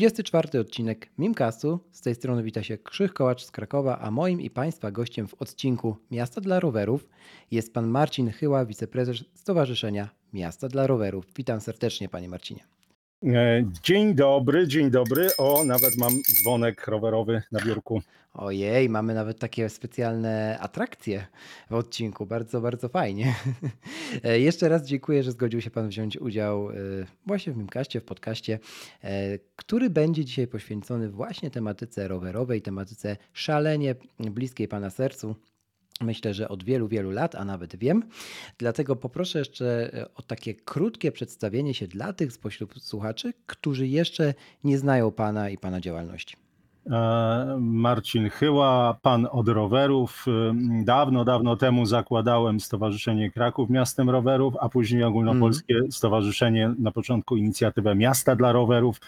Dwudziesty czwarty odcinek Mimcastu. Z tej strony wita się Krzych Kołacz z Krakowa, a moim i Państwa gościem w odcinku Miasta dla Rowerów jest Pan Marcin Chyła, wiceprezes Stowarzyszenia Miasta dla Rowerów. Witam serdecznie Panie Marcinie. E, Dzień dobry, dzień dobry. O, nawet mam dzwonek rowerowy na biurku. Ojej, mamy nawet takie specjalne atrakcje w odcinku. Bardzo, bardzo fajnie. E, Jeszcze raz dziękuję, że zgodził się Pan wziąć udział e, właśnie w Mimkaście, w podcaście, który będzie dzisiaj poświęcony właśnie tematyce rowerowej, tematyce szalenie bliskiej Pana sercu. Myślę, że od wielu, wielu lat, a nawet wiem. Dlatego poproszę jeszcze e, o takie krótkie przedstawienie się dla tych spośród słuchaczy, którzy jeszcze nie znają Pana i Pana działalności. E, Marcin Chyła, pan od rowerów. E, Dawno, dawno temu zakładałem Stowarzyszenie Kraków Miastem Rowerów, a później ogólnopolskie stowarzyszenie, na początku inicjatywę Miasta dla Rowerów.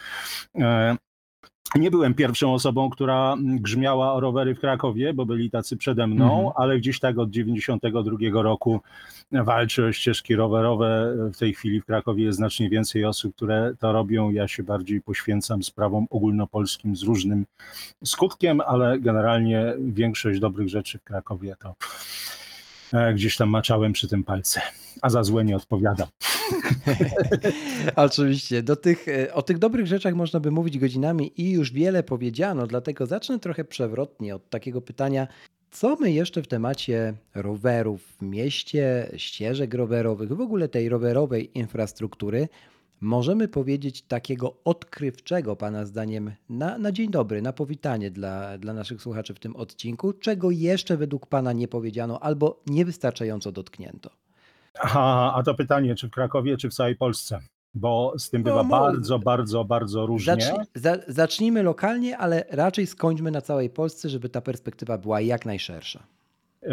Nie byłem pierwszą osobą, która grzmiała o rowery w Krakowie, bo byli tacy przede mną, Mhm. ale gdzieś tak od 92 roku walczę o ścieżki rowerowe. W tej chwili w Krakowie jest znacznie więcej osób, które to robią. Ja się bardziej poświęcam sprawom ogólnopolskim z różnym skutkiem, ale generalnie większość dobrych rzeczy w Krakowie to gdzieś tam maczałem przy tym palce, a za złe nie odpowiadam. Oczywiście, do tych, e, o tych dobrych rzeczach można by mówić godzinami i już wiele powiedziano, dlatego zacznę trochę przewrotnie od takiego pytania, co my jeszcze w temacie rowerów w mieście, ścieżek rowerowych, w ogóle tej rowerowej infrastruktury możemy powiedzieć takiego odkrywczego, Pana zdaniem, na, na dzień dobry, na powitanie dla, dla naszych słuchaczy w tym odcinku, czego jeszcze według Pana nie powiedziano albo niewystarczająco dotknięto? Aha, a to pytanie, czy w Krakowie, czy w całej Polsce? Bo z tym No, bywa mo- bardzo, bardzo, bardzo różnie. Zacznij, za, zacznijmy lokalnie, ale raczej skończmy na całej Polsce, żeby ta perspektywa była jak najszersza. E,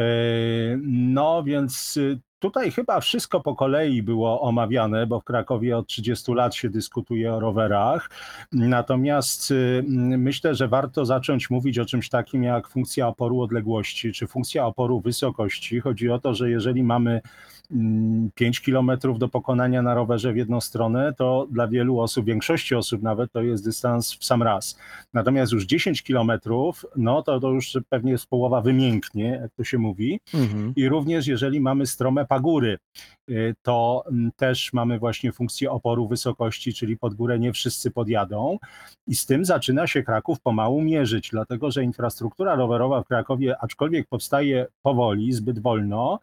No więc y, tutaj chyba wszystko po kolei było omawiane, bo w Krakowie od 30 lat się dyskutuje o rowerach. Natomiast y, myślę, że warto zacząć mówić o czymś takim jak funkcja oporu odległości, czy funkcja oporu wysokości. Chodzi o to, że jeżeli mamy 5 kilometrów do pokonania na rowerze w jedną stronę, to dla wielu osób, większości osób nawet, to jest dystans w sam raz. Natomiast już 10 kilometrów, no to, to już pewnie jest połowa wymięknie, jak to się mówi. Mhm. I również jeżeli mamy strome pagóry, y, to mm, też mamy właśnie funkcję oporu wysokości, czyli pod górę nie wszyscy podjadą. I z tym zaczyna się Kraków pomału mierzyć, dlatego że infrastruktura rowerowa w Krakowie, aczkolwiek powstaje powoli, zbyt wolno,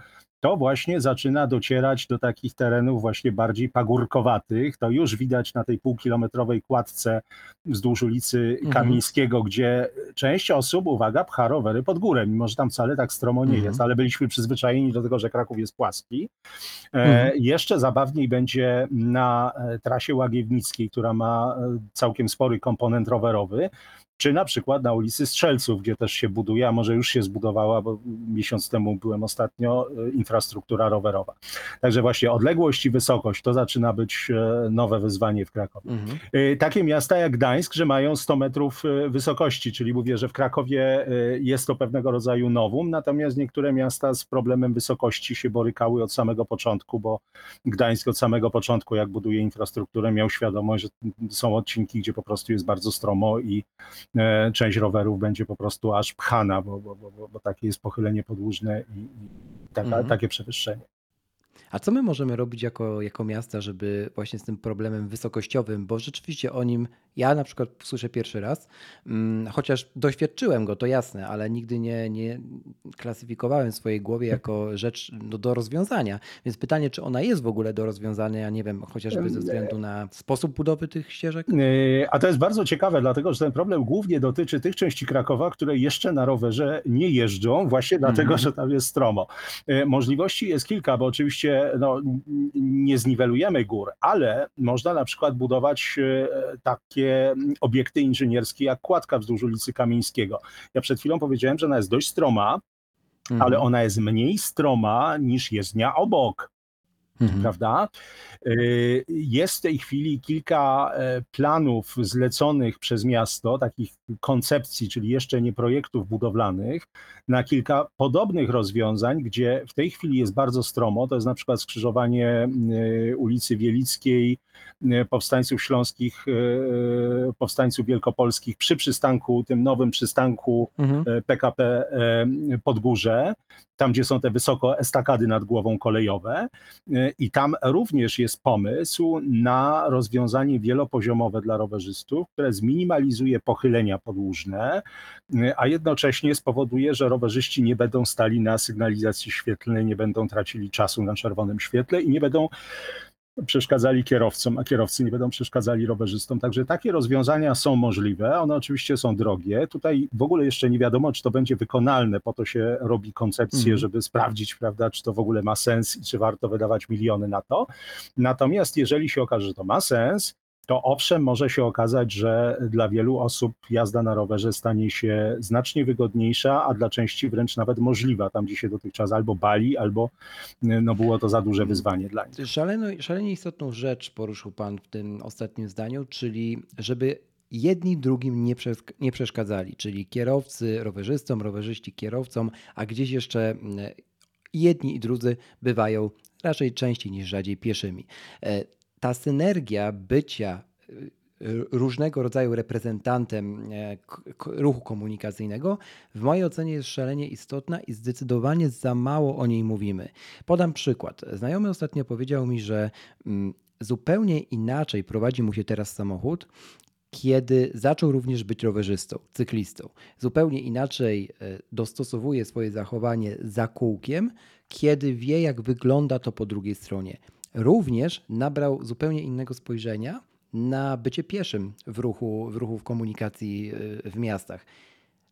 to właśnie zaczyna docierać do takich terenów właśnie bardziej pagórkowatych. To już widać na tej półkilometrowej kładce wzdłuż ulicy Mhm. Kamińskiego, gdzie część osób, uwaga, pcha rowery pod górę, mimo że tam wcale tak stromo nie Mhm. jest, ale byliśmy przyzwyczajeni do tego, że Kraków jest płaski. E, Mhm. Jeszcze zabawniej będzie na e, trasie Łagiewnickiej, która ma e, całkiem spory komponent rowerowy, czy na przykład na ulicy Strzelców, gdzie też się buduje, a może już się zbudowała, bo miesiąc temu byłem ostatnio, e, infrastruktura rowerowa. Także właśnie odległość i wysokość to zaczyna być e, nowe wyzwanie w Krakowie. Mhm. Y, Takie miasta jak Gdańsk, że mają 100 metrów wysokości, czyli mówię, że w Krakowie jest to pewnego rodzaju nowum, natomiast niektóre miasta z problemem wysokości się borykały od samego początku, bo Gdańsk od samego początku, jak buduje infrastrukturę, miał świadomość, że są odcinki, gdzie po prostu jest bardzo stromo i e, część rowerów będzie po prostu aż pchana, bo, bo, bo, bo- bo takie jest pochylenie podłużne i, i taka, Mhm. takie przewyższenie. A co my możemy robić jako, jako miasta, żeby właśnie z tym problemem wysokościowym, bo rzeczywiście o nim ja na przykład słyszę pierwszy raz, mm, chociaż doświadczyłem go, to jasne, ale nigdy nie, nie klasyfikowałem w swojej głowie jako rzecz no, do rozwiązania. Więc pytanie, czy ona jest w ogóle do rozwiązania, nie wiem, chociażby ze względu na sposób budowy tych ścieżek? Yy, A to jest bardzo ciekawe, dlatego że ten problem głównie dotyczy tych części Krakowa, które jeszcze na rowerze nie jeżdżą, właśnie dlatego, Mhm. że tam jest stromo. Yy, Możliwości jest kilka, bo oczywiście no, n- nie zniwelujemy gór, ale można na przykład budować takie takie obiekty inżynierskie jak kładka wzdłuż ulicy Kamieńskiego. Ja przed chwilą powiedziałem, że ona jest dość stroma, Mhm. ale ona jest mniej stroma niż jezdnia obok Mhm. prawda? Y, Jest w tej chwili kilka e, planów zleconych przez miasto, takich koncepcji, czyli jeszcze nie projektów budowlanych, na kilka podobnych rozwiązań, gdzie w tej chwili jest bardzo stromo. To jest na przykład skrzyżowanie y, ulicy Wielickiej, y, powstańców śląskich, powstańców wielkopolskich przy przystanku, tym nowym przystanku Mhm. e, PKP e, Podgórze, tam gdzie są te wysoko estakady nad głową kolejowe. I tam również jest pomysł na rozwiązanie wielopoziomowe dla rowerzystów, które zminimalizuje pochylenia podłużne, a jednocześnie spowoduje, że rowerzyści nie będą stali na sygnalizacji świetlnej, nie będą tracili czasu na czerwonym świetle i nie będą przeszkadzali kierowcom, a kierowcy nie będą przeszkadzali rowerzystom. Także takie rozwiązania są możliwe. One oczywiście są drogie. Tutaj w ogóle jeszcze nie wiadomo, czy to będzie wykonalne. Po to się robi koncepcję, Mhm. żeby sprawdzić, prawda, czy to w ogóle ma sens i czy warto wydawać miliony na to. Natomiast jeżeli się okaże, że to ma sens, to owszem, może się okazać, że dla wielu osób jazda na rowerze stanie się znacznie wygodniejsza, a dla części wręcz nawet możliwa, tam gdzie się dotychczas albo bali, albo no, było to za duże wyzwanie dla nich. Szaleno, szalenie istotną rzecz poruszył Pan w tym ostatnim zdaniu, czyli żeby jedni drugim nie, nie przeszkadzali, czyli kierowcy rowerzystom, rowerzyści kierowcom, a gdzieś jeszcze mm, jedni i drudzy bywają raczej częściej niż rzadziej pieszymi. Ta synergia bycia y, różnego rodzaju reprezentantem e, ruchu komunikacyjnego w mojej ocenie jest szalenie istotna i zdecydowanie za mało o niej mówimy. Podam przykład. Znajomy ostatnio powiedział mi, że mm, zupełnie inaczej prowadzi mu się teraz samochód, kiedy zaczął również być rowerzystą, cyklistą. Zupełnie inaczej e, dostosowuje swoje zachowanie za kółkiem, kiedy wie, jak wygląda to po drugiej stronie. Również nabrał zupełnie innego spojrzenia na bycie pieszym w ruchu, w ruchu w komunikacji e, w miastach.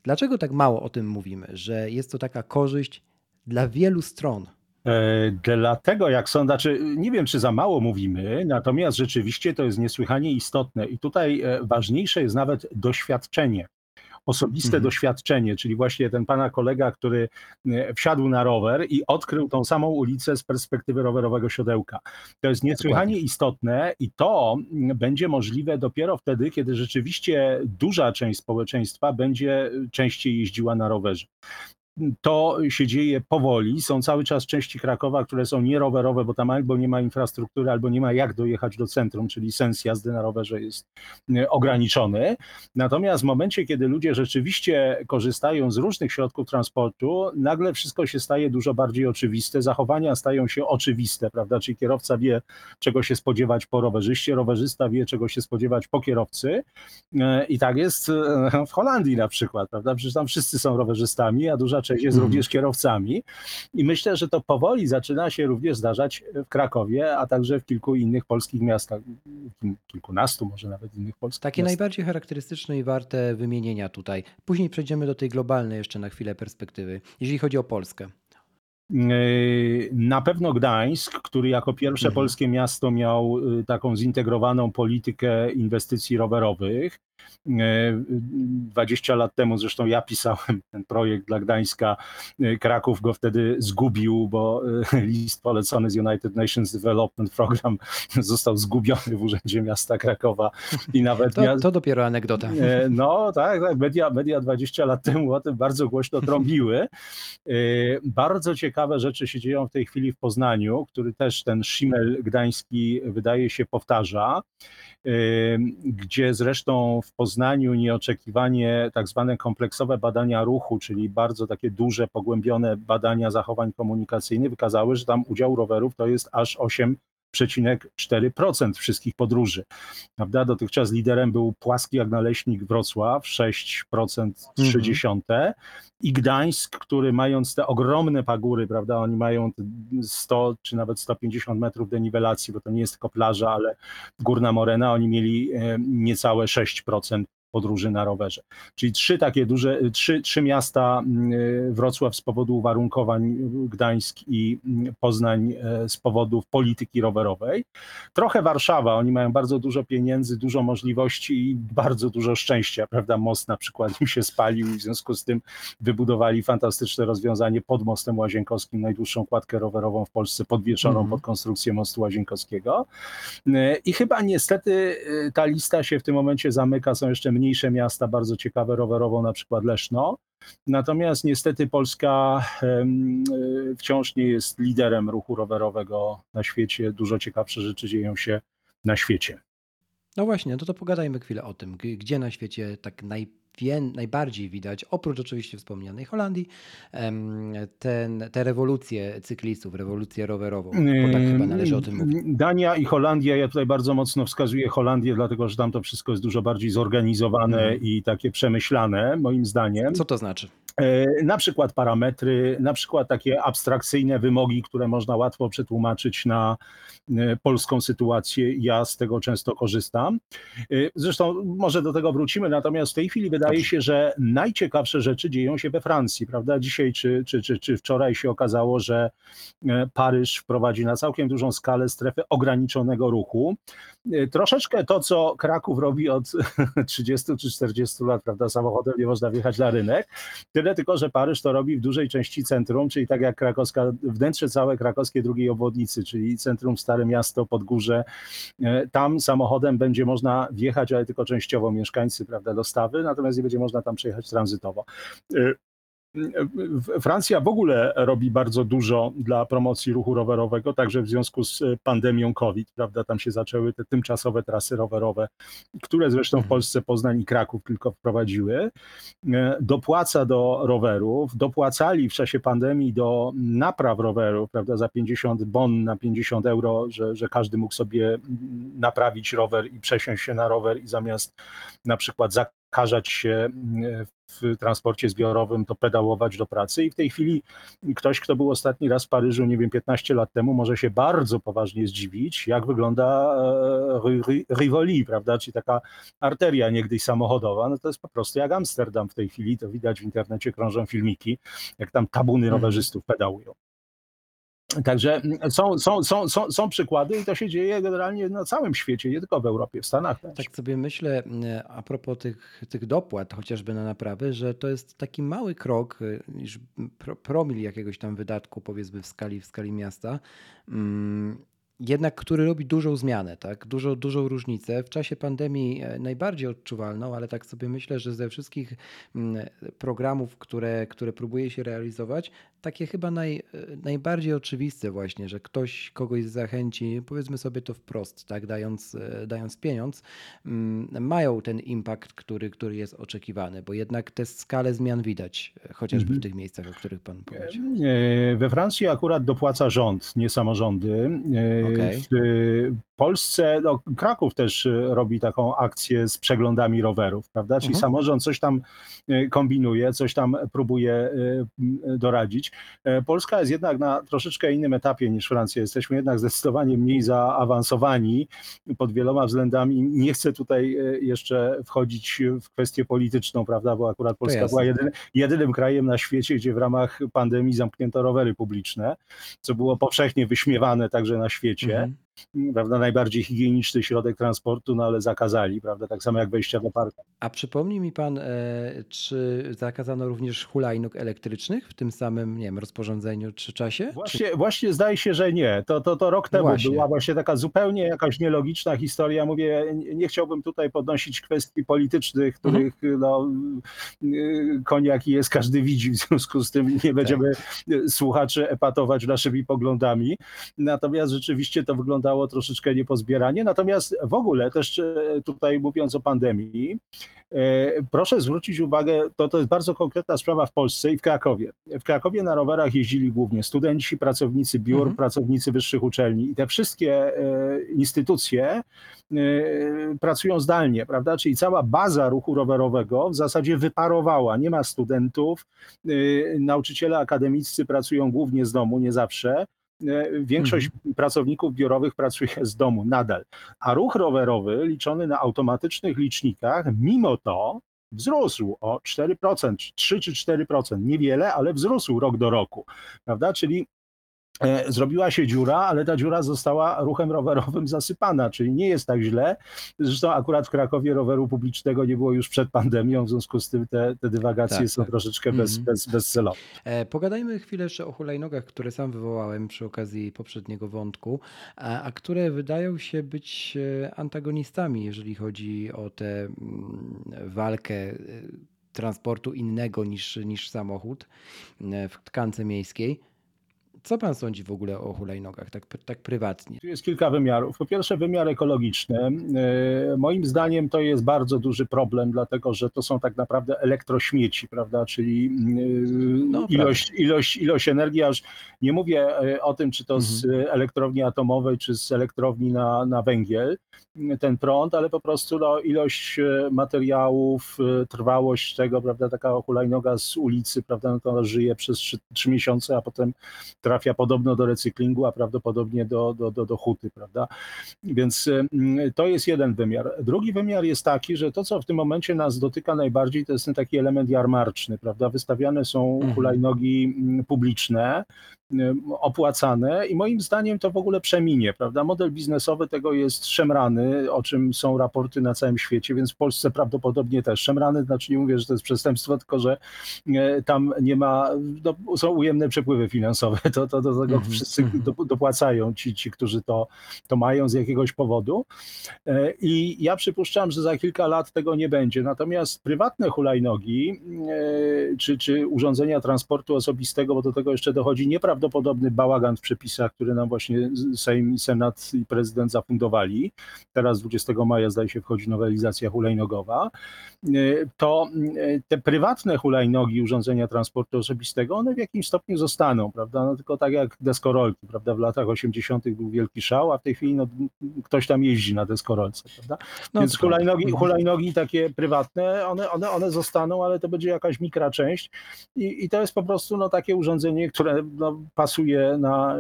Dlaczego tak mało o tym mówimy, że jest to taka korzyść dla wielu stron? E, Dlatego, jak są, znaczy, nie wiem, czy za mało mówimy, natomiast rzeczywiście to jest niesłychanie istotne i tutaj e, ważniejsze jest nawet doświadczenie. Osobiste Mhm. doświadczenie, czyli właśnie ten pana kolega, który e, wsiadł na rower i odkrył tą samą ulicę z perspektywy rowerowego siodełka. To jest niesłychanie istotne i to mm, będzie możliwe dopiero wtedy, kiedy rzeczywiście duża część społeczeństwa będzie częściej jeździła na rowerze. To się dzieje powoli. Są cały czas części Krakowa, które są nierowerowe, bo tam albo nie ma infrastruktury, albo nie ma jak dojechać do centrum, czyli sens jazdy na rowerze jest e, ograniczony. Natomiast w momencie, kiedy ludzie rzeczywiście korzystają z różnych środków transportu, nagle wszystko się staje dużo bardziej oczywiste, zachowania stają się oczywiste, prawda? Czyli kierowca wie, czego się spodziewać po rowerzyście, rowerzysta wie, czego się spodziewać po kierowcy. E, I tak jest e, w Holandii na przykład, prawda? Przecież tam wszyscy są rowerzystami, a duża część jest Mhm. również kierowcami. I myślę, że to powoli zaczyna się również zdarzać w Krakowie, a także w kilku innych polskich miastach, kil- kilkunastu może nawet innych polskich Takie miastach. najbardziej charakterystyczne i warte wymienienia tutaj. Później przejdziemy do tej globalnej jeszcze na chwilę perspektywy, jeżeli chodzi o Polskę. Yy, Na pewno Gdańsk, który jako pierwsze Mhm. polskie miasto miał y, taką zintegrowaną politykę inwestycji rowerowych. Yy, 20 lat temu zresztą ja pisałem ten projekt dla Gdańska. Kraków go wtedy zgubił, bo y, list polecony z United Nations Development Program został zgubiony w Urzędzie Miasta Krakowa i nawet To, to dopiero anegdota. E, No tak, tak. Media, media 20 lat temu o tym bardzo głośno trąbiły. E, Bardzo ciekawe rzeczy się dzieją w tej chwili w Poznaniu, który też ten szimel gdański wydaje się powtarza, e, gdzie zresztą w Poznaniu nieoczekiwanie tak zwane kompleksowe badania ruchu, czyli bardzo takie duże, pogłębione badania zachowań komunikacyjnych wykazały, że tam udział rowerów to jest aż 8 6,4% wszystkich podróży. Prawda? Dotychczas liderem był płaski jak naleśnik Wrocław, 6,3%. I Gdańsk, który mając te ogromne pagóry, prawda, oni mają te 100 czy nawet 150 metrów deniwelacji, bo to nie jest tylko plaża, ale górna morena, oni mieli e, niecałe 6% podróży na rowerze. Czyli trzy takie duże, trzy, trzy miasta, Wrocław z powodu uwarunkowań, Gdańsk i Poznań z powodów polityki rowerowej. Trochę Warszawa, oni mają bardzo dużo pieniędzy, dużo możliwości i bardzo dużo szczęścia, prawda? Most na przykład im się spalił i w związku z tym wybudowali fantastyczne rozwiązanie pod mostem Łazienkowskim, najdłuższą kładkę rowerową w Polsce, podwieszoną mm. pod konstrukcję mostu Łazienkowskiego. I chyba niestety y, ta lista się w tym momencie zamyka. Są jeszcze mniejsze miasta, bardzo ciekawe rowerowo, na przykład Leszno. Natomiast niestety Polska y, wciąż nie jest liderem ruchu rowerowego na świecie. Dużo ciekawsze rzeczy dzieją się na świecie. No właśnie, no to, pogadajmy chwilę o tym, gdzie na świecie tak naj najbardziej widać, oprócz oczywiście wspomnianej Holandii, ten, te rewolucje cyklistów, rewolucję rowerową, bo tak chyba należy o tym mówić. Dania i Holandia, ja tutaj bardzo mocno wskazuję Holandię, dlatego że tam to wszystko jest dużo bardziej zorganizowane mm. i takie przemyślane, moim zdaniem. Co to znaczy? E, na przykład parametry, na przykład takie abstrakcyjne wymogi, które można łatwo przetłumaczyć na e, polską sytuację. Ja z tego często korzystam. E, zresztą może do tego wrócimy, natomiast w tej chwili wydaje się, że najciekawsze rzeczy dzieją się we Francji, prawda? Dzisiaj czy, czy, czy, czy wczoraj się okazało, że Paryż wprowadzi na całkiem dużą skalę strefę ograniczonego ruchu. Troszeczkę to, co Kraków robi od 30 czy 40 lat, prawda? Samochodem nie można wjechać na rynek. Tyle tylko, że Paryż to robi w dużej części centrum, czyli tak jak krakowska, wnętrze całe krakowskiej drugiej obwodnicy, czyli centrum Stare Miasto, Podgórze. E, tam samochodem będzie można wjechać, ale tylko częściowo mieszkańcy, prawda, dostawy, natomiast nie będzie można tam przejechać tranzytowo. E, Francja w ogóle robi bardzo dużo dla promocji ruchu rowerowego, także w związku z pandemią COVID, prawda, tam się zaczęły te tymczasowe trasy rowerowe, które zresztą w mhm. Polsce Poznań i Kraków tylko wprowadziły. Dopłaca do rowerów, dopłacali w czasie pandemii do napraw rowerów, prawda, za 50 bon na 50 euro, że, że każdy mógł sobie naprawić rower i przesiąść się na rower i zamiast na przykład zakażać się w transporcie zbiorowym, to pedałować do pracy. I w tej chwili ktoś, kto był ostatni raz w Paryżu, nie wiem, 15 lat temu, może się bardzo poważnie zdziwić, jak wygląda e, Rivoli, prawda, czyli taka arteria niegdyś samochodowa. No to jest po prostu jak Amsterdam w tej chwili, to widać w internecie, krążą filmiki, jak tam tabuny mhm. rowerzystów pedałują. Także są, są, są, są, są przykłady i to się dzieje generalnie na całym świecie, nie tylko w Europie, w Stanach też. Tak sobie myślę a propos tych, tych dopłat, chociażby na naprawy, że to jest taki mały krok, niż promil jakiegoś tam wydatku, powiedzmy w skali, w skali miasta, mm, jednak który robi dużą zmianę, tak? dużą, dużą różnicę. W czasie pandemii e, najbardziej odczuwalną, ale tak sobie myślę, że ze wszystkich mm, programów, które, które próbuje się realizować, takie chyba naj, najbardziej oczywiste właśnie, że ktoś kogoś zachęci, powiedzmy sobie to wprost, tak, dając, e, dając pieniądz, mm, mają ten impact, który, który jest oczekiwany, bo jednak tę skalę zmian widać, e, chociażby w mhm. tych miejscach, o których pan powiedział. E, we Francji akurat dopłaca rząd, nie samorządy. Okay. W Polsce, no, Kraków też robi taką akcję z przeglądami rowerów, prawda? Czyli mhm. samorząd coś tam kombinuje, coś tam próbuje doradzić. E, Polska jest jednak na troszeczkę innym etapie niż Francja. Jesteśmy jednak zdecydowanie mniej zaawansowani pod wieloma względami. Nie chcę tutaj jeszcze wchodzić w kwestię polityczną, prawda, bo akurat Polska była jedyny, jedynym krajem na świecie, gdzie w ramach pandemii zamknięto rowery publiczne, co było powszechnie wyśmiewane także na świecie. Mhm prawda, najbardziej higieniczny środek transportu, no ale zakazali, prawda, tak samo jak wejścia do parku. A przypomni mi pan, e, czy zakazano również hulajnóg elektrycznych w tym samym, nie wiem, rozporządzeniu czy czasie? Właśnie, czy... właśnie zdaje się, że nie. To, to, to rok temu właśnie. była właśnie taka zupełnie jakaś nielogiczna historia. Mówię, nie chciałbym tutaj podnosić kwestii politycznych, mhm. których mhm. no, koniak jest, każdy widzi, w związku z tym nie będziemy tak. słuchaczy epatować naszymi poglądami. Natomiast rzeczywiście to wygląda wyglądało troszeczkę niepozbieranie. Natomiast w ogóle też e, tutaj mówiąc o pandemii, e, proszę zwrócić uwagę, to, to jest bardzo konkretna sprawa w Polsce i w Krakowie. W Krakowie na rowerach jeździli głównie studenci, pracownicy biur, mhm. pracownicy wyższych uczelni i te wszystkie e, instytucje pracują zdalnie, prawda? Czyli cała baza ruchu rowerowego w zasadzie wyparowała. Nie ma studentów, nauczyciele akademiccy pracują głównie z domu, nie zawsze e, większość pracowników biurowych pracuje z domu nadal. A ruch rowerowy liczony na automatycznych licznikach, mimo to wzrósł o 4%, 3 czy 4%. Niewiele, ale wzrósł rok do roku. Prawda? Czyli zrobiła się dziura, ale ta dziura została ruchem rowerowym zasypana, czyli nie jest tak źle. Zresztą akurat w Krakowie roweru publicznego nie było już przed pandemią, w związku z tym te, te dywagacje tak, są tak. troszeczkę bez, mm. bez, bezcelowe. E, pogadajmy chwilę jeszcze o hulajnogach, które sam wywołałem przy okazji poprzedniego wątku, a, a które wydają się być e, antagonistami, jeżeli chodzi o tę mm, walkę transportu innego niż, niż samochód w tkance miejskiej. Co pan sądzi w ogóle o hulajnogach, tak, tak prywatnie? Tu jest kilka wymiarów. Po pierwsze, wymiar ekologiczny. E, moim zdaniem to jest bardzo duży problem, dlatego że to są tak naprawdę elektrośmieci, prawda? Czyli e, no, ilość, ilość, ilość energii, aż nie mówię e, o tym, czy to z mhm. elektrowni atomowej, czy z elektrowni na, na węgiel, ten prąd, ale po prostu no, ilość materiałów, trwałość tego, prawda, taka hulajnoga z ulicy, prawda, no to żyje przez trzy, miesiące, a potem trafia trafia podobno do recyklingu, a prawdopodobnie do, do, do, do huty, prawda? Więc mm, to jest jeden wymiar. Drugi wymiar jest taki, że to, co w tym momencie nas dotyka najbardziej, to jest ten taki element jarmarczny, prawda? Wystawiane są mhm. hulajnogi mm, publiczne, opłacane i moim zdaniem to w ogóle przeminie, prawda? Model biznesowy tego jest szemrany, o czym są raporty na całym świecie, więc w Polsce prawdopodobnie też szemrany, znaczy nie mówię, że to jest przestępstwo, tylko że e, tam nie ma, no, są ujemne przepływy finansowe, to, to do tego mm -hmm. wszyscy mhm. dopłacają ci, ci którzy to, to mają z jakiegoś powodu e, i ja przypuszczam, że za kilka lat tego nie będzie, natomiast prywatne hulajnogi czy, czy urządzenia transportu osobistego, bo do tego jeszcze dochodzi nieprawdopodobnie prawdopodobny bałagan w przepisach, który nam właśnie Sejm, Senat i prezydent zafundowali. Teraz 20 maja zdaje się wchodzi nowelizacja hulajnogowa. To e, te prywatne hulajnogi, urządzenia transportu osobistego, one w jakimś stopniu zostaną, prawda? No tylko tak jak deskorolki, prawda? W latach 80. był wielki szał, a w tej chwili no, ktoś tam jeździ na deskorolce, prawda? No, Więc hulajnogi, mhm. hulajnogi takie prywatne, one, one, one zostaną, ale to będzie jakaś mikra część i, i to jest po prostu no, takie urządzenie, które no, pasuje na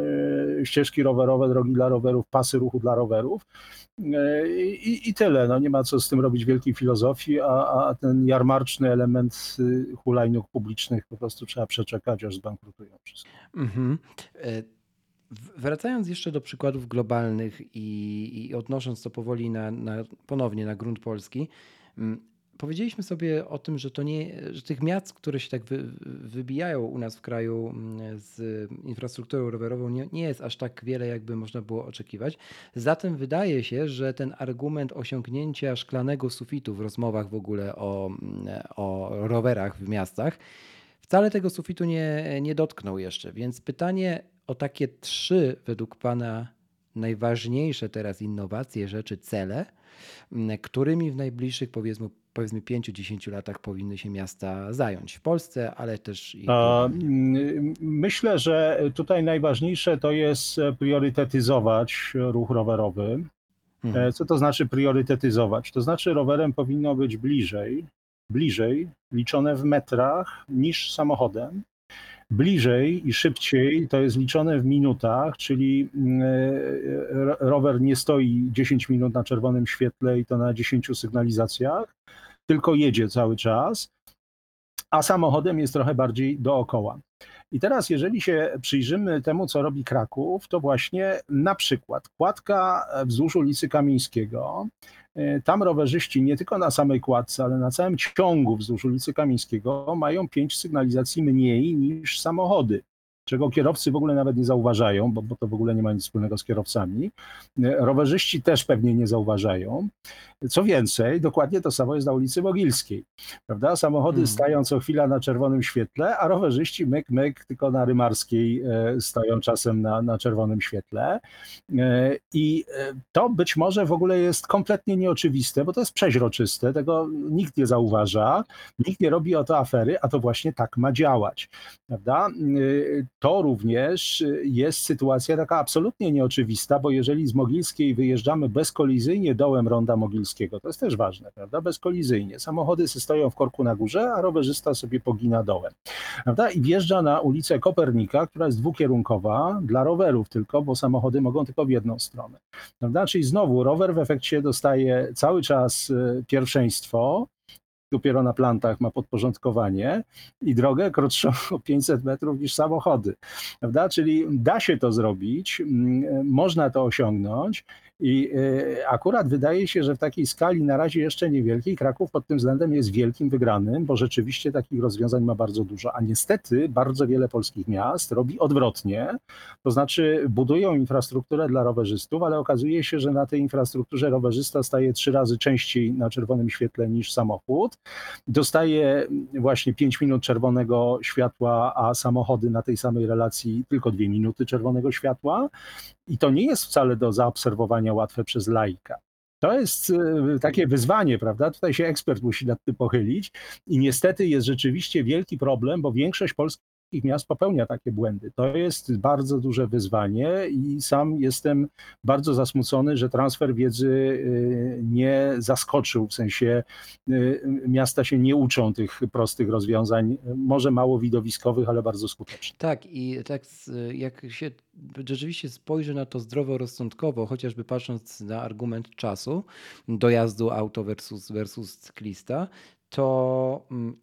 e, ścieżki rowerowe, drogi dla rowerów, pasy ruchu dla rowerów. E, I, I, tyle. No, nie ma co z tym robić wielkiej filozofii, a, a ten jarmarczny element y, hulajnóg publicznych po prostu trzeba przeczekać, aż zbankrutują wszystko. Mhm. E, wracając jeszcze do przykładów globalnych i, i odnosząc to powoli na, na, ponownie na grunt polski, powiedzieliśmy sobie o tym, że to nie, że tych miast, które się tak wy, wybijają u nas w kraju mm, z infrastrukturą rowerową nie, nie jest aż tak wiele, jakby można było oczekiwać. Zatem wydaje się, że ten argument osiągnięcia szklanego sufitu w rozmowach w ogóle o, mm, o rowerach w miastach wcale tego sufitu nie, nie dotknął jeszcze. Więc pytanie o takie trzy według Pana najważniejsze teraz innowacje, rzeczy, cele, mm, którymi w najbliższych powiedzmy powiedzmy 5-10 latach powinny się miasta zająć w Polsce, ale też i. Myślę, że tutaj najważniejsze to jest priorytetyzować ruch rowerowy. Mhm. E, co to znaczy priorytetyzować? To znaczy rowerem powinno być bliżej, bliżej, liczone w metrach niż samochodem. Bliżej i szybciej to jest liczone w minutach, czyli e, rower nie stoi 10 minut na czerwonym świetle i to na 10 sygnalizacjach, tylko jedzie cały czas, a samochodem jest trochę bardziej dookoła. I teraz, jeżeli się przyjrzymy temu, co robi Kraków, to właśnie na przykład kładka wzdłuż ulicy Kamińskiego. E, tam rowerzyści nie tylko na samej kładce, ale na całym ciągu wzdłuż ulicy Kamińskiego mają pięć sygnalizacji mniej niż samochody czego kierowcy w ogóle nawet nie zauważają, bo, bo to w ogóle nie ma nic wspólnego z kierowcami. E, rowerzyści też pewnie nie zauważają. Co więcej, dokładnie to samo jest na ulicy Mogilskiej. Prawda? Samochody hmm. stają co chwila na czerwonym świetle, a rowerzyści myk, myk, tylko na Rymarskiej e, stoją czasem na, na czerwonym świetle. E, I to być może w ogóle jest kompletnie nieoczywiste, bo to jest przeźroczyste, tego nikt nie zauważa, nikt nie robi o to afery, a to właśnie tak ma działać. Prawda? To również y, jest sytuacja taka absolutnie nieoczywista, bo jeżeli z Mogilskiej wyjeżdżamy bezkolizyjnie dołem Ronda Mogilskiego, to jest też ważne, prawda? Bezkolizyjnie. Samochody stoją w korku na górze, a rowerzysta sobie pogina dołem. Prawda? I wjeżdża na ulicę Kopernika, która jest dwukierunkowa dla rowerów tylko, bo samochody mogą tylko w jedną stronę. Prawda? Czyli znowu rower w efekcie dostaje cały czas y, pierwszeństwo, dopiero na plantach ma podporządkowanie i drogę krótszą o 500 metrów niż samochody. Prawda? Czyli da się to zrobić, mm, można to osiągnąć i e, akurat wydaje się, że w takiej skali na razie jeszcze niewielkiej Kraków pod tym względem jest wielkim wygranym, bo rzeczywiście takich rozwiązań ma bardzo dużo. A niestety bardzo wiele polskich miast robi odwrotnie, to znaczy budują infrastrukturę dla rowerzystów, ale okazuje się, że na tej infrastrukturze rowerzysta staje trzy razy częściej na czerwonym świetle niż samochód. Dostaje właśnie 5 minut czerwonego światła, a samochody na tej samej relacji tylko 2 minuty czerwonego światła. I to nie jest wcale do zaobserwowania łatwe przez laika. To jest e, takie wyzwanie, prawda? Tutaj się ekspert musi nad tym pochylić i niestety jest rzeczywiście wielki problem, bo większość polskich miast popełnia takie błędy. To jest bardzo duże wyzwanie i sam jestem bardzo zasmucony, że transfer wiedzy y, nie zaskoczył, w sensie y, miasta się nie uczą tych prostych rozwiązań, może mało widowiskowych, ale bardzo skutecznych. Tak, i tak jak się rzeczywiście spojrzy na to zdroworozsądkowo, chociażby patrząc na argument czasu, dojazdu auto versus, versus cyklista, to mm,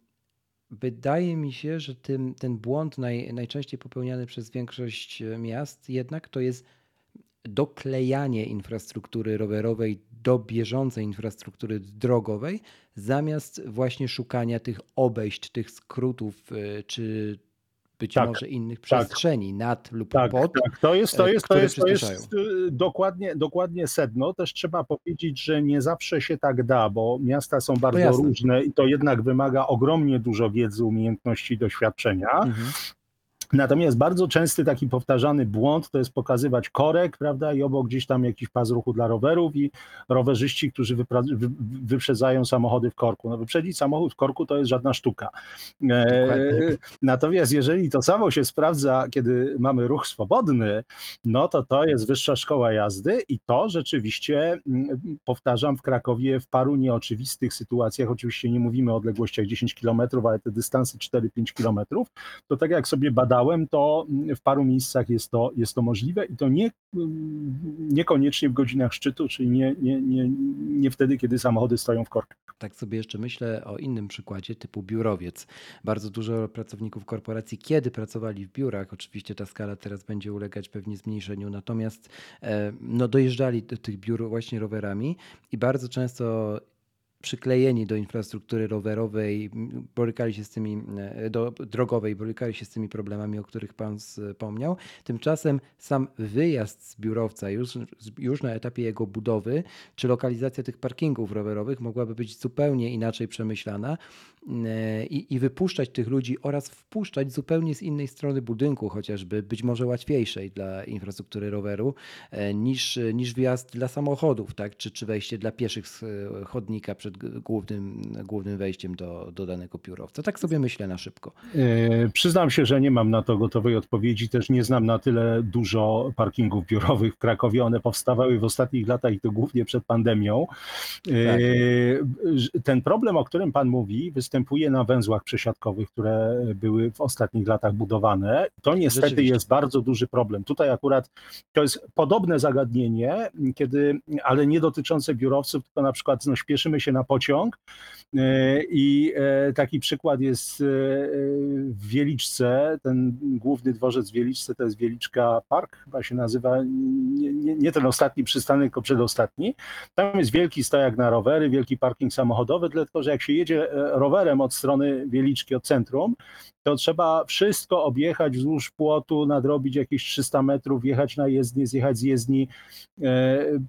Wydaje mi się, że tym, ten błąd naj, najczęściej popełniany przez większość e, miast jednak to jest doklejanie infrastruktury rowerowej do bieżącej infrastruktury drogowej, zamiast właśnie szukania tych obejść, tych skrótów e, czy być tak, może innych tak. przestrzeni nad lub tak, pod. Tak, to jest, to e, jest, to jest, to jest y, dokładnie, dokładnie sedno. Też trzeba powiedzieć, że nie zawsze się tak da, bo miasta są bardzo różne i to jednak wymaga ogromnie dużo wiedzy, umiejętności, doświadczenia. Mhm. Natomiast bardzo częsty taki powtarzany błąd to jest pokazywać korek, prawda, i obok gdzieś tam jakiś pas ruchu dla rowerów i rowerzyści, którzy wyprzedzają samochody w korku. No wyprzedzić samochód w korku to jest żadna sztuka. E, natomiast jeżeli to samo się sprawdza, kiedy mamy ruch swobodny, no to to jest wyższa szkoła jazdy i to rzeczywiście, mm, powtarzam, w Krakowie w paru nieoczywistych sytuacjach, oczywiście nie mówimy o odległościach 10 km, ale te dystanse 4-5 km, to tak jak sobie badamy to w paru miejscach jest to, jest to możliwe i to nie, niekoniecznie w godzinach szczytu, czyli nie, nie, nie, nie wtedy, kiedy samochody stoją w korkach. Tak sobie jeszcze myślę o innym przykładzie typu biurowiec. Bardzo dużo pracowników korporacji, kiedy pracowali w biurach, oczywiście ta skala teraz będzie ulegać pewnie zmniejszeniu, natomiast e, no, dojeżdżali do tych biur właśnie rowerami i bardzo często przyklejeni do infrastruktury rowerowej, borykali się z tymi, e, do, drogowej, borykali się z tymi problemami, o których Pan wspomniał. Tymczasem sam wyjazd z biurowca już, już na etapie jego budowy, czy lokalizacja tych parkingów rowerowych mogłaby być zupełnie inaczej przemyślana i, i wypuszczać tych ludzi oraz wpuszczać zupełnie z innej strony budynku, chociażby być może łatwiejszej dla infrastruktury roweru, e, niż, niż wjazd dla samochodów, tak? czy, czy wejście dla pieszych z chodnika przed głównym, głównym wejściem do, do danego biurowca. Tak sobie myślę na szybko. E, przyznam się, że nie mam na to gotowej odpowiedzi. Też nie znam na tyle dużo parkingów biurowych w Krakowie. One powstawały w ostatnich latach i to głównie przed pandemią. E, tak. Ten problem, o którym Pan mówi, występuje na węzłach przesiadkowych, które były w ostatnich latach budowane. To niestety jest bardzo duży problem. Tutaj akurat to jest podobne zagadnienie, kiedy, ale nie dotyczące biurowców, tylko na przykład no, śpieszymy się na pociąg. E, I e, taki przykład jest e, w Wieliczce, ten główny dworzec w Wieliczce to jest Wieliczka Park, chyba się nazywa, nie, nie, nie ten ostatni przystanek, tylko przedostatni. Tam jest wielki stojak na rowery, wielki parking samochodowy, tylko że jak się jedzie rowerem od strony Wieliczki, od centrum, to trzeba wszystko objechać wzdłuż płotu, nadrobić jakieś 300 metrów, wjechać na jezdnię, zjechać z jezdni,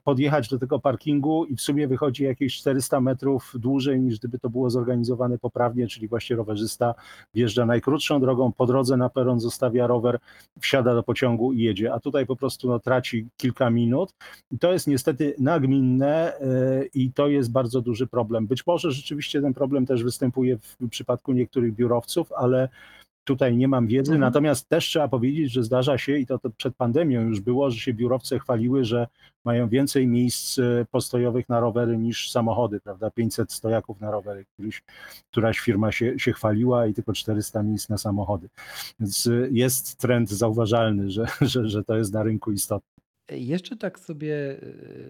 podjechać do tego parkingu i w sumie wychodzi jakieś 400 metrów dłużej niż gdyby to było zorganizowane poprawnie, czyli właśnie rowerzysta wjeżdża najkrótszą drogą, po drodze na peron zostawia rower, wsiada do pociągu i jedzie, a tutaj po prostu no, traci kilka minut. I to jest niestety nagminne e, i to jest bardzo duży problem. Być może rzeczywiście ten problem też występuje w przypadku niektórych biurowców, ale tutaj nie mam wiedzy, Mhm. natomiast też trzeba powiedzieć, że zdarza się i to, to przed pandemią już było, że się biurowce chwaliły, że mają więcej miejsc e, postojowych na rowery niż samochody, prawda? 500 stojaków na rowery. Któryś, któraś firma się, się chwaliła i tylko 400 miejsc na samochody. Więc e, jest trend zauważalny, że, że, że to jest na rynku istotne. Jeszcze tak sobie e,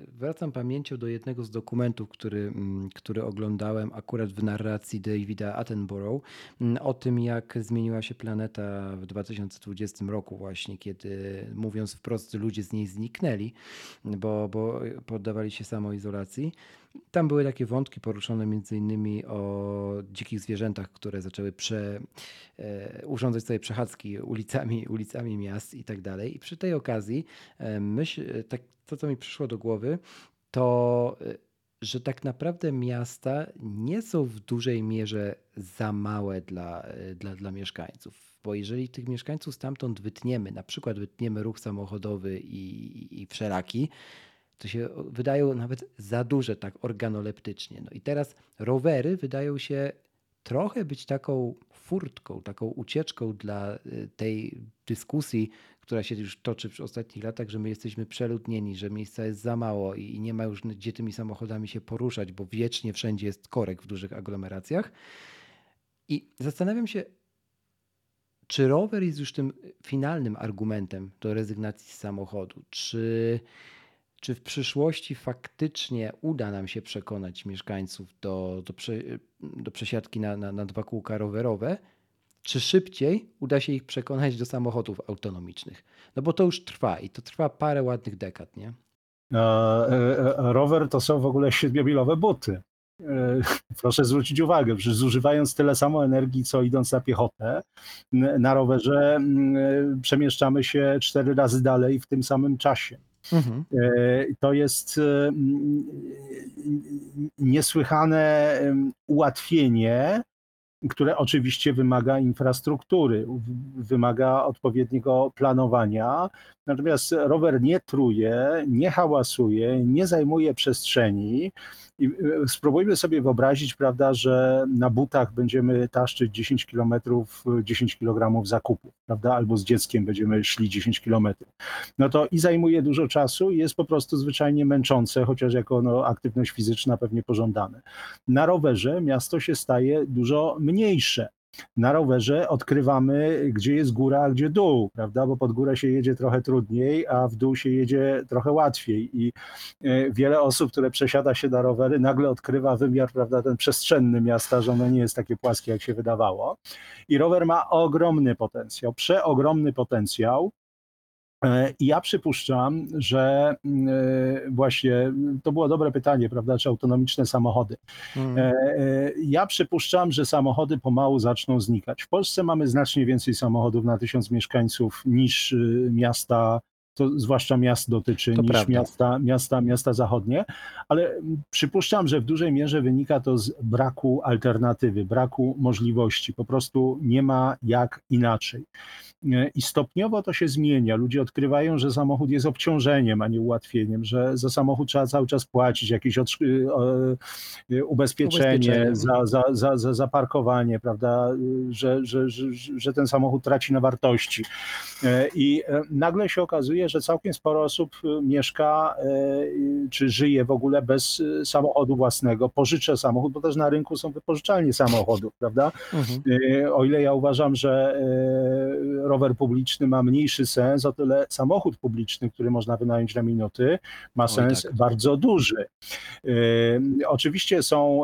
wracam pamięcią do jednego z dokumentów, który, mm, który oglądałem akurat w narracji Davida Attenborough mm, o tym, jak zmieniła się planeta w 2020 roku właśnie, kiedy mówiąc wprost ludzie z niej zniknęli, bo, bo poddawali się samoizolacji. Tam były takie wątki poruszone między innymi o dzikich zwierzętach, które zaczęły prze, e, urządzać sobie przechadzki ulicami, ulicami miast i tak dalej. I przy tej okazji e, myśl, tak, to, co mi przyszło do głowy, to e, że tak naprawdę miasta nie są w dużej mierze za małe dla, e, dla, dla mieszkańców. Bo jeżeli tych mieszkańców stamtąd wytniemy, na przykład wytniemy ruch samochodowy i, i wszelaki, to się wydają nawet za duże tak organoleptycznie. No i teraz rowery wydają się trochę być taką furtką, taką ucieczką dla y, tej dyskusji, która się już toczy w ostatnich latach, że my jesteśmy przeludnieni, że miejsca jest za mało i nie ma już gdzie tymi samochodami się poruszać, bo wiecznie wszędzie jest korek w dużych aglomeracjach. I zastanawiam się, czy rower jest już tym finalnym argumentem do rezygnacji z samochodu? Czy czy w przyszłości faktycznie uda nam się przekonać mieszkańców do, do, prze, do przesiadki na, na, na dwa kółka rowerowe, czy szybciej uda się ich przekonać do samochodów autonomicznych? No bo to już trwa i to trwa parę ładnych dekad, nie? E, e, rower to są w ogóle siedmiomilowe buty. E, proszę zwrócić uwagę, że zużywając tyle samo energii, co idąc na piechotę, na rowerze przemieszczamy się cztery razy dalej w tym samym czasie. Mhm. E, to jest e, niesłychane ułatwienie, które oczywiście wymaga infrastruktury, wymaga odpowiedniego planowania. Natomiast rower nie truje, nie hałasuje, nie zajmuje przestrzeni. I e, spróbujmy sobie wyobrazić, prawda, że na butach będziemy taszczyć 10 km, 10 kg zakupów, prawda, albo z dzieckiem będziemy szli 10 km. No to i zajmuje dużo czasu i jest po prostu zwyczajnie męczące, chociaż jako no, aktywność fizyczna pewnie pożądane. Na rowerze miasto się staje dużo mniejsze na rowerze odkrywamy, gdzie jest góra, a gdzie dół, prawda? Bo pod górę się jedzie trochę trudniej, a w dół się jedzie trochę łatwiej. I e, wiele osób, które przesiada się na rowery, nagle odkrywa wymiar, prawda, ten przestrzenny miasta, że ono nie jest takie płaskie, jak się wydawało. I rower ma ogromny potencjał, przeogromny potencjał. E, I ja przypuszczam, że mm, e, właśnie to było dobre pytanie, prawda, czy autonomiczne samochody. Hmm. Ja przypuszczam, że samochody pomału zaczną znikać. W Polsce mamy znacznie więcej samochodów na tysiąc mieszkańców niż miasta to zwłaszcza miast dotyczy, to niż miasta, miasta, miasta zachodnie, ale przypuszczam, że w dużej mierze wynika to z braku alternatywy, braku możliwości. Po prostu nie ma jak inaczej. I stopniowo to się zmienia. Ludzie odkrywają, że samochód jest obciążeniem, a nie ułatwieniem, że za samochód trzeba cały czas płacić jakieś y, ubezpieczenie, ubezpieczenie. Za, za, za, za, za parkowanie, prawda, że, że, że, że ten samochód traci na wartości. E, I e, nagle się okazuje, że całkiem sporo osób e, mieszka czy żyje w ogóle bez samochodu własnego, pożycza samochód, bo też na rynku są wypożyczalnie samochodów, prawda? Mhm. O ile ja uważam, że rower publiczny ma mniejszy sens, o tyle samochód publiczny, który można wynająć na minuty, ma sens tak. bardzo duży. Oczywiście są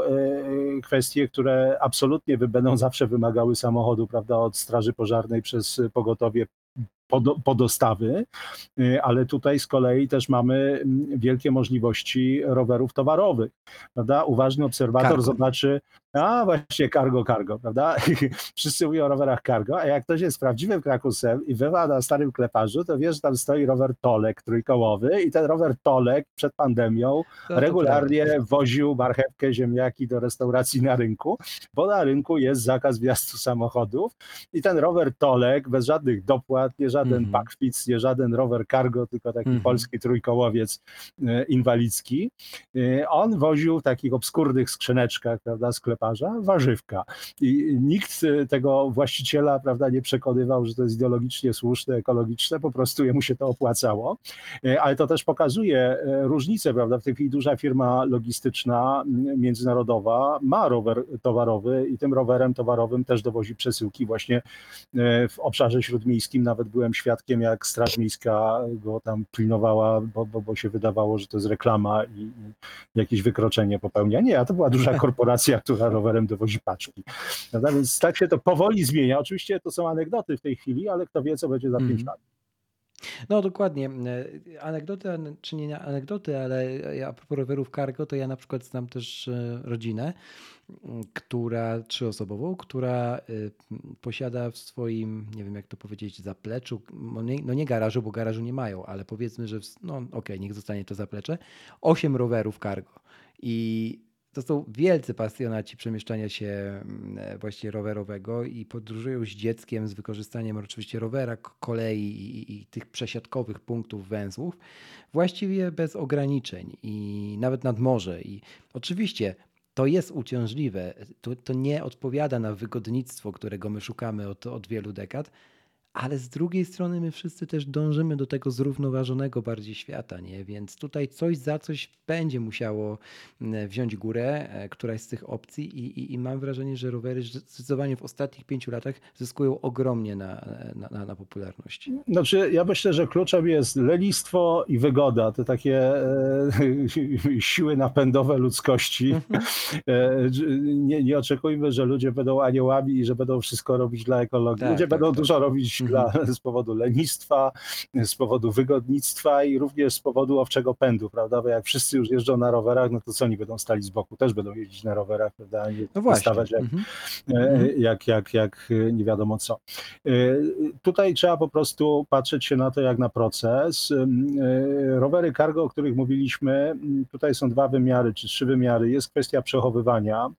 kwestie, które absolutnie będą zawsze wymagały samochodu, prawda, od straży pożarnej przez pogotowie po dostawy, y, ale tutaj z kolei też mamy mm, wielkie możliwości rowerów towarowych. Prawda? Uważny obserwator cargo. zobaczy, a właśnie cargo, cargo, prawda? Wszyscy mówią o rowerach cargo, a jak ktoś jest prawdziwym krakusem i bywa na starym kleparzu, to wie, że tam stoi rower Tolek trójkołowy i ten rower Tolek przed pandemią no regularnie woził marchewkę, ziemniaki do restauracji na rynku, bo na rynku jest zakaz wjazdu samochodów i ten rower Tolek bez żadnych dopłat, nie żaden Mhm. Buckfitz, nie żaden rower cargo, tylko taki Mhm. polski trójkołowiec e, inwalidzki. E, On woził w takich obskurnych skrzyneczkach, prawda, skleparza, warzywka. I nikt e, tego właściciela, prawda, nie przekonywał, że to jest ideologicznie słuszne, ekologiczne, po prostu jemu się to opłacało. Ale to też pokazuje różnicę, prawda, w tej chwili duża firma logistyczna międzynarodowa ma rower towarowy i tym rowerem towarowym też dowozi przesyłki właśnie w obszarze śródmiejskim. Nawet byłem świadkiem, jak Straż Miejska go tam pilnowała, bo, bo, bo się wydawało, że to jest reklama i, i jakieś wykroczenie popełnia. Nie, a to była duża korporacja, która rowerem dowozi paczki. Prawda? Więc tak się to powoli zmienia. Oczywiście to są anegdoty w tej chwili, ale kto wie, co będzie za pięć Mhm. lat. No dokładnie. E, Anegdoty, ane- czy nie anegdoty, ale a propos rowerów cargo, to ja na przykład znam też e, rodzinę, która trzyosobową, która e, posiada w swoim, nie wiem jak to powiedzieć, zapleczu, no nie, no garażu, bo garażu nie mają, ale powiedzmy, że w, no okej, niech zostanie to zaplecze, osiem rowerów cargo. I to są wielcy pasjonaci przemieszczania się mm, e, właśnie rowerowego i podróżują z dzieckiem z wykorzystaniem oczywiście rowera, kolei i, i tych przesiadkowych punktów węzłów, właściwie bez ograniczeń i nawet nad morze. I oczywiście to jest uciążliwe, to, to nie odpowiada na wygodnictwo, którego my szukamy od, od wielu dekad, ale z drugiej strony my wszyscy też dążymy do tego zrównoważonego bardziej świata, nie? Więc tutaj coś za coś będzie musiało m, wziąć górę, e, któraś z tych opcji i, i, i mam wrażenie, że rowery zdecydowanie w ostatnich pięciu latach zyskują ogromnie na, na, na, popularności. Znaczy, ja myślę, że kluczem jest lenistwo i wygoda, te takie e, siły napędowe ludzkości. Mhm. E, nie, nie oczekujmy, że ludzie będą aniołami i że będą wszystko robić dla ekologii. Tak, ludzie tak, będą tak. dużo robić Dla, z powodu lenistwa, z powodu wygodnictwa i również z powodu owczego pędu, prawda? Bo jak wszyscy już jeżdżą na rowerach, no to co oni będą stali z boku? Też będą jeździć na rowerach, prawda? Nie No właśnie. wystawać jak Mhm. e, Mhm. jak, jak, jak e, nie wiadomo co. E, Tutaj trzeba po prostu patrzeć się na to jak na proces. Rowery cargo, o których mówiliśmy, tutaj są dwa wymiary czy trzy wymiary. Jest kwestia przechowywania.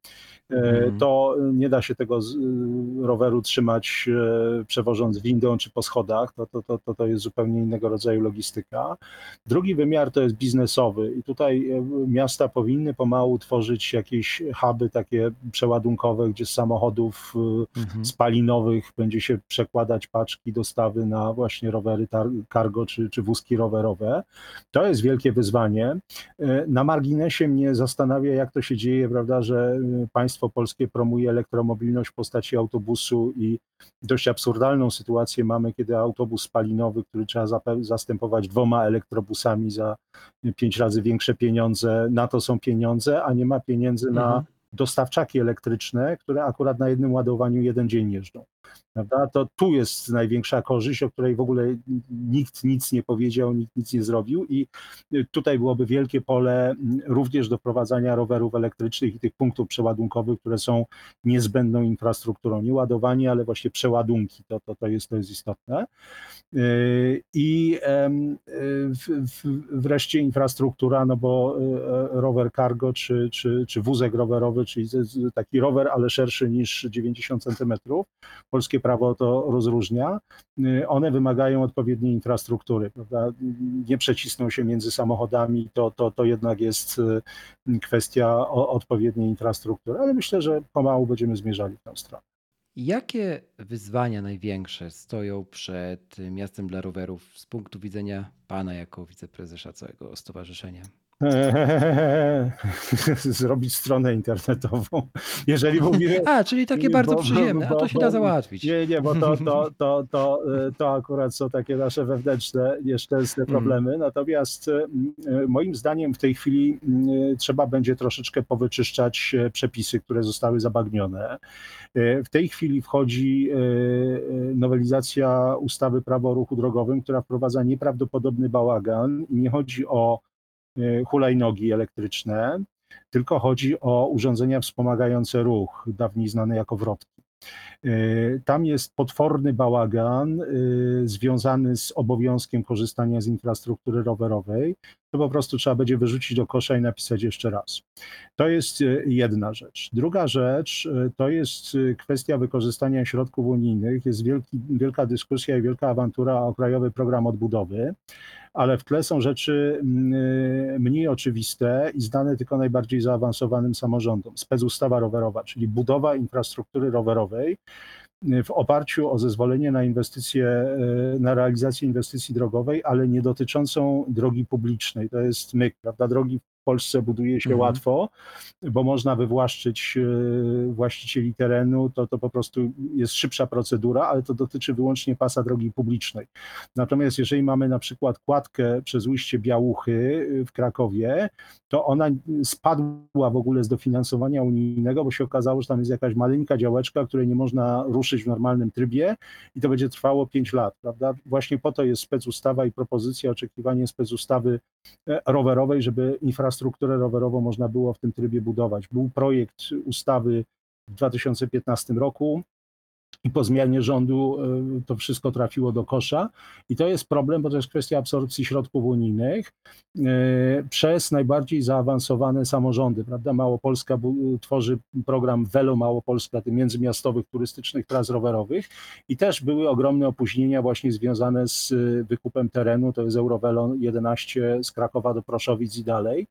Mhm. To nie da się tego roweru trzymać przewożąc windą czy po schodach. To, to, to, to, to jest zupełnie innego rodzaju logistyka. Drugi wymiar to jest biznesowy i tutaj e, miasta powinny pomału tworzyć jakieś huby takie przeładunkowe, gdzie z samochodów e, Mhm. spalinowych będzie się przekładać paczki, dostawy na właśnie rowery cargo czy, czy wózki rowerowe. To jest wielkie wyzwanie. E, Na marginesie mnie zastanawia, jak to się dzieje, prawda, że państwo polskie promuje elektromobilność w postaci autobusu i dość absurdalną sytuację mamy, kiedy autobus spalinowy, który trzeba zastępować dwoma elektrobusami za pięć razy większe pieniądze, na to są pieniądze, a nie ma pieniędzy na Mhm. dostawczaki elektryczne, które akurat na jednym ładowaniu jeden dzień jeżdżą. Prawda? To tu jest największa korzyść, o której w ogóle nikt nic nie powiedział, nikt nic nie zrobił i tutaj byłoby wielkie pole również do wprowadzania rowerów elektrycznych i tych punktów przeładunkowych, które są niezbędną infrastrukturą. Nie ładowanie, ale właśnie przeładunki, to, to, to, jest, to jest istotne. Yy, I yy, wreszcie infrastruktura, no bo yy, rower cargo czy, czy, czy wózek rowerowy, czyli taki rower, ale szerszy niż 90 cm. Polskie prawo to rozróżnia. Yy, One wymagają odpowiedniej infrastruktury, prawda? Nie przecisną się między samochodami, to, to, to jednak jest yy, kwestia odpowiedniej infrastruktury, ale myślę, że pomału będziemy zmierzali w tę stronę. Jakie wyzwania największe stoją przed miastem dla rowerów z punktu widzenia pana jako wiceprezesa całego stowarzyszenia? Zrobić stronę internetową. Jeżeli mówimy. A, czyli takie bardzo bo- bo- przyjemne, a bo- to się bo- da załatwić. Nie, nie, bo to, to, to, to, y, to akurat są takie nasze wewnętrzne, nieszczęsne Mhm. problemy. Natomiast y, y, moim zdaniem w tej chwili trzeba będzie troszeczkę powyczyszczać przepisy, które zostały zabagnione. W tej chwili wchodzi nowelizacja ustawy Prawo o ruchu drogowym, która wprowadza nieprawdopodobny bałagan nie chodzi o hulajnogi elektryczne, tylko chodzi o urządzenia wspomagające ruch, dawniej znane jako wrotki. Y, Tam jest potworny bałagan y, związany z obowiązkiem korzystania z infrastruktury rowerowej. To po prostu trzeba będzie wyrzucić do kosza i napisać jeszcze raz. To jest y, jedna rzecz. Druga rzecz y, to jest y, kwestia wykorzystania środków unijnych. Jest wielki, wielka dyskusja i wielka awantura o Krajowy Program Odbudowy, ale w tle są rzeczy mm, mniej oczywiste i znane tylko najbardziej zaawansowanym samorządom. Specustawa rowerowa, czyli budowa infrastruktury rowerowej w oparciu o zezwolenie na inwestycje, y, na realizację inwestycji drogowej, ale nie dotyczącą drogi publicznej. To jest myk, prawda? Drogi w Polsce buduje się Mhm. łatwo, bo można wywłaszczyć y, właścicieli terenu, to, to po prostu jest szybsza procedura, ale to dotyczy wyłącznie pasa drogi publicznej. Natomiast jeżeli mamy na przykład kładkę przez ujście Białuchy y, w Krakowie, to ona spadła w ogóle z dofinansowania unijnego, bo się okazało, że tam jest jakaś maleńka działeczka, której nie można ruszyć w normalnym trybie i to będzie trwało 5 lat, prawda? Właśnie po to jest specustawa i propozycja, oczekiwanie specustawy e, rowerowej, żeby infrastrukturę rowerową można było w tym trybie budować. Był projekt ustawy w 2015 roku i po zmianie rządu y, to wszystko trafiło do kosza. I to jest problem, bo to jest kwestia absorpcji środków unijnych y, przez najbardziej zaawansowane samorządy. Prawda? Małopolska bu- tworzy program Velo Małopolska, tych międzymiastowych turystycznych tras rowerowych i też były ogromne opóźnienia właśnie związane z y, wykupem terenu, to jest Eurovelo 11 z Krakowa do Proszowic i dalej.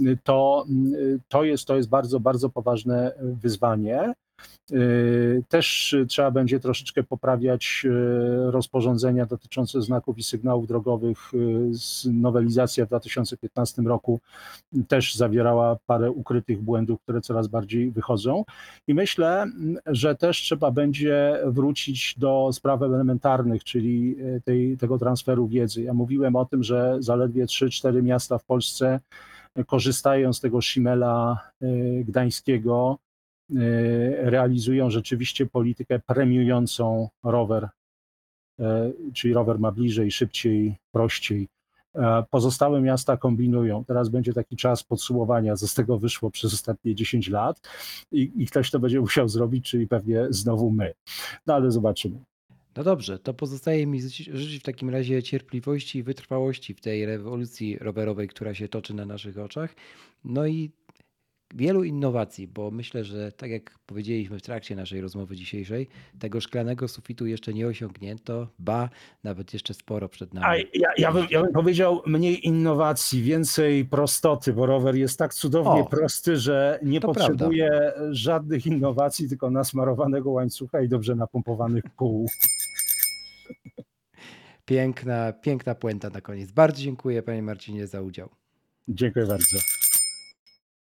Y, To, y, to, jest, to jest bardzo, bardzo poważne y, wyzwanie. Y, Też trzeba będzie troszeczkę poprawiać y, rozporządzenia dotyczące znaków i sygnałów drogowych. Y, z- Nowelizacja w 2015 roku też zawierała parę ukrytych błędów, które coraz bardziej wychodzą. I myślę, że też trzeba będzie wrócić do spraw elementarnych, czyli tej, tego transferu wiedzy. Ja mówiłem o tym, że zaledwie 3-4 miasta w Polsce korzystają z tego szimela y, gdańskiego realizują rzeczywiście politykę premiującą rower, y, czyli rower ma bliżej, szybciej, prościej. E, Pozostałe miasta kombinują. Teraz będzie taki czas podsumowania, co z tego wyszło przez ostatnie 10 lat i, i ktoś to będzie musiał zrobić, czyli pewnie znowu my. No ale zobaczymy. No dobrze, to pozostaje mi życzyć w takim razie cierpliwości i wytrwałości w tej rewolucji rowerowej, która się toczy na naszych oczach. No i wielu innowacji, bo myślę, że tak jak powiedzieliśmy w trakcie naszej rozmowy dzisiejszej, tego szklanego sufitu jeszcze nie osiągnięto, ba, nawet jeszcze sporo przed A nami. ja, ja, bym, ja bym powiedział mniej innowacji, więcej prostoty, bo rower jest tak cudownie O, prosty, że nie to prawda. potrzebuje żadnych innowacji, tylko nasmarowanego łańcucha i dobrze napompowanych kół. Piękna, piękna puenta na koniec. Bardzo dziękuję Panie Marcinie za udział. Dziękuję bardzo.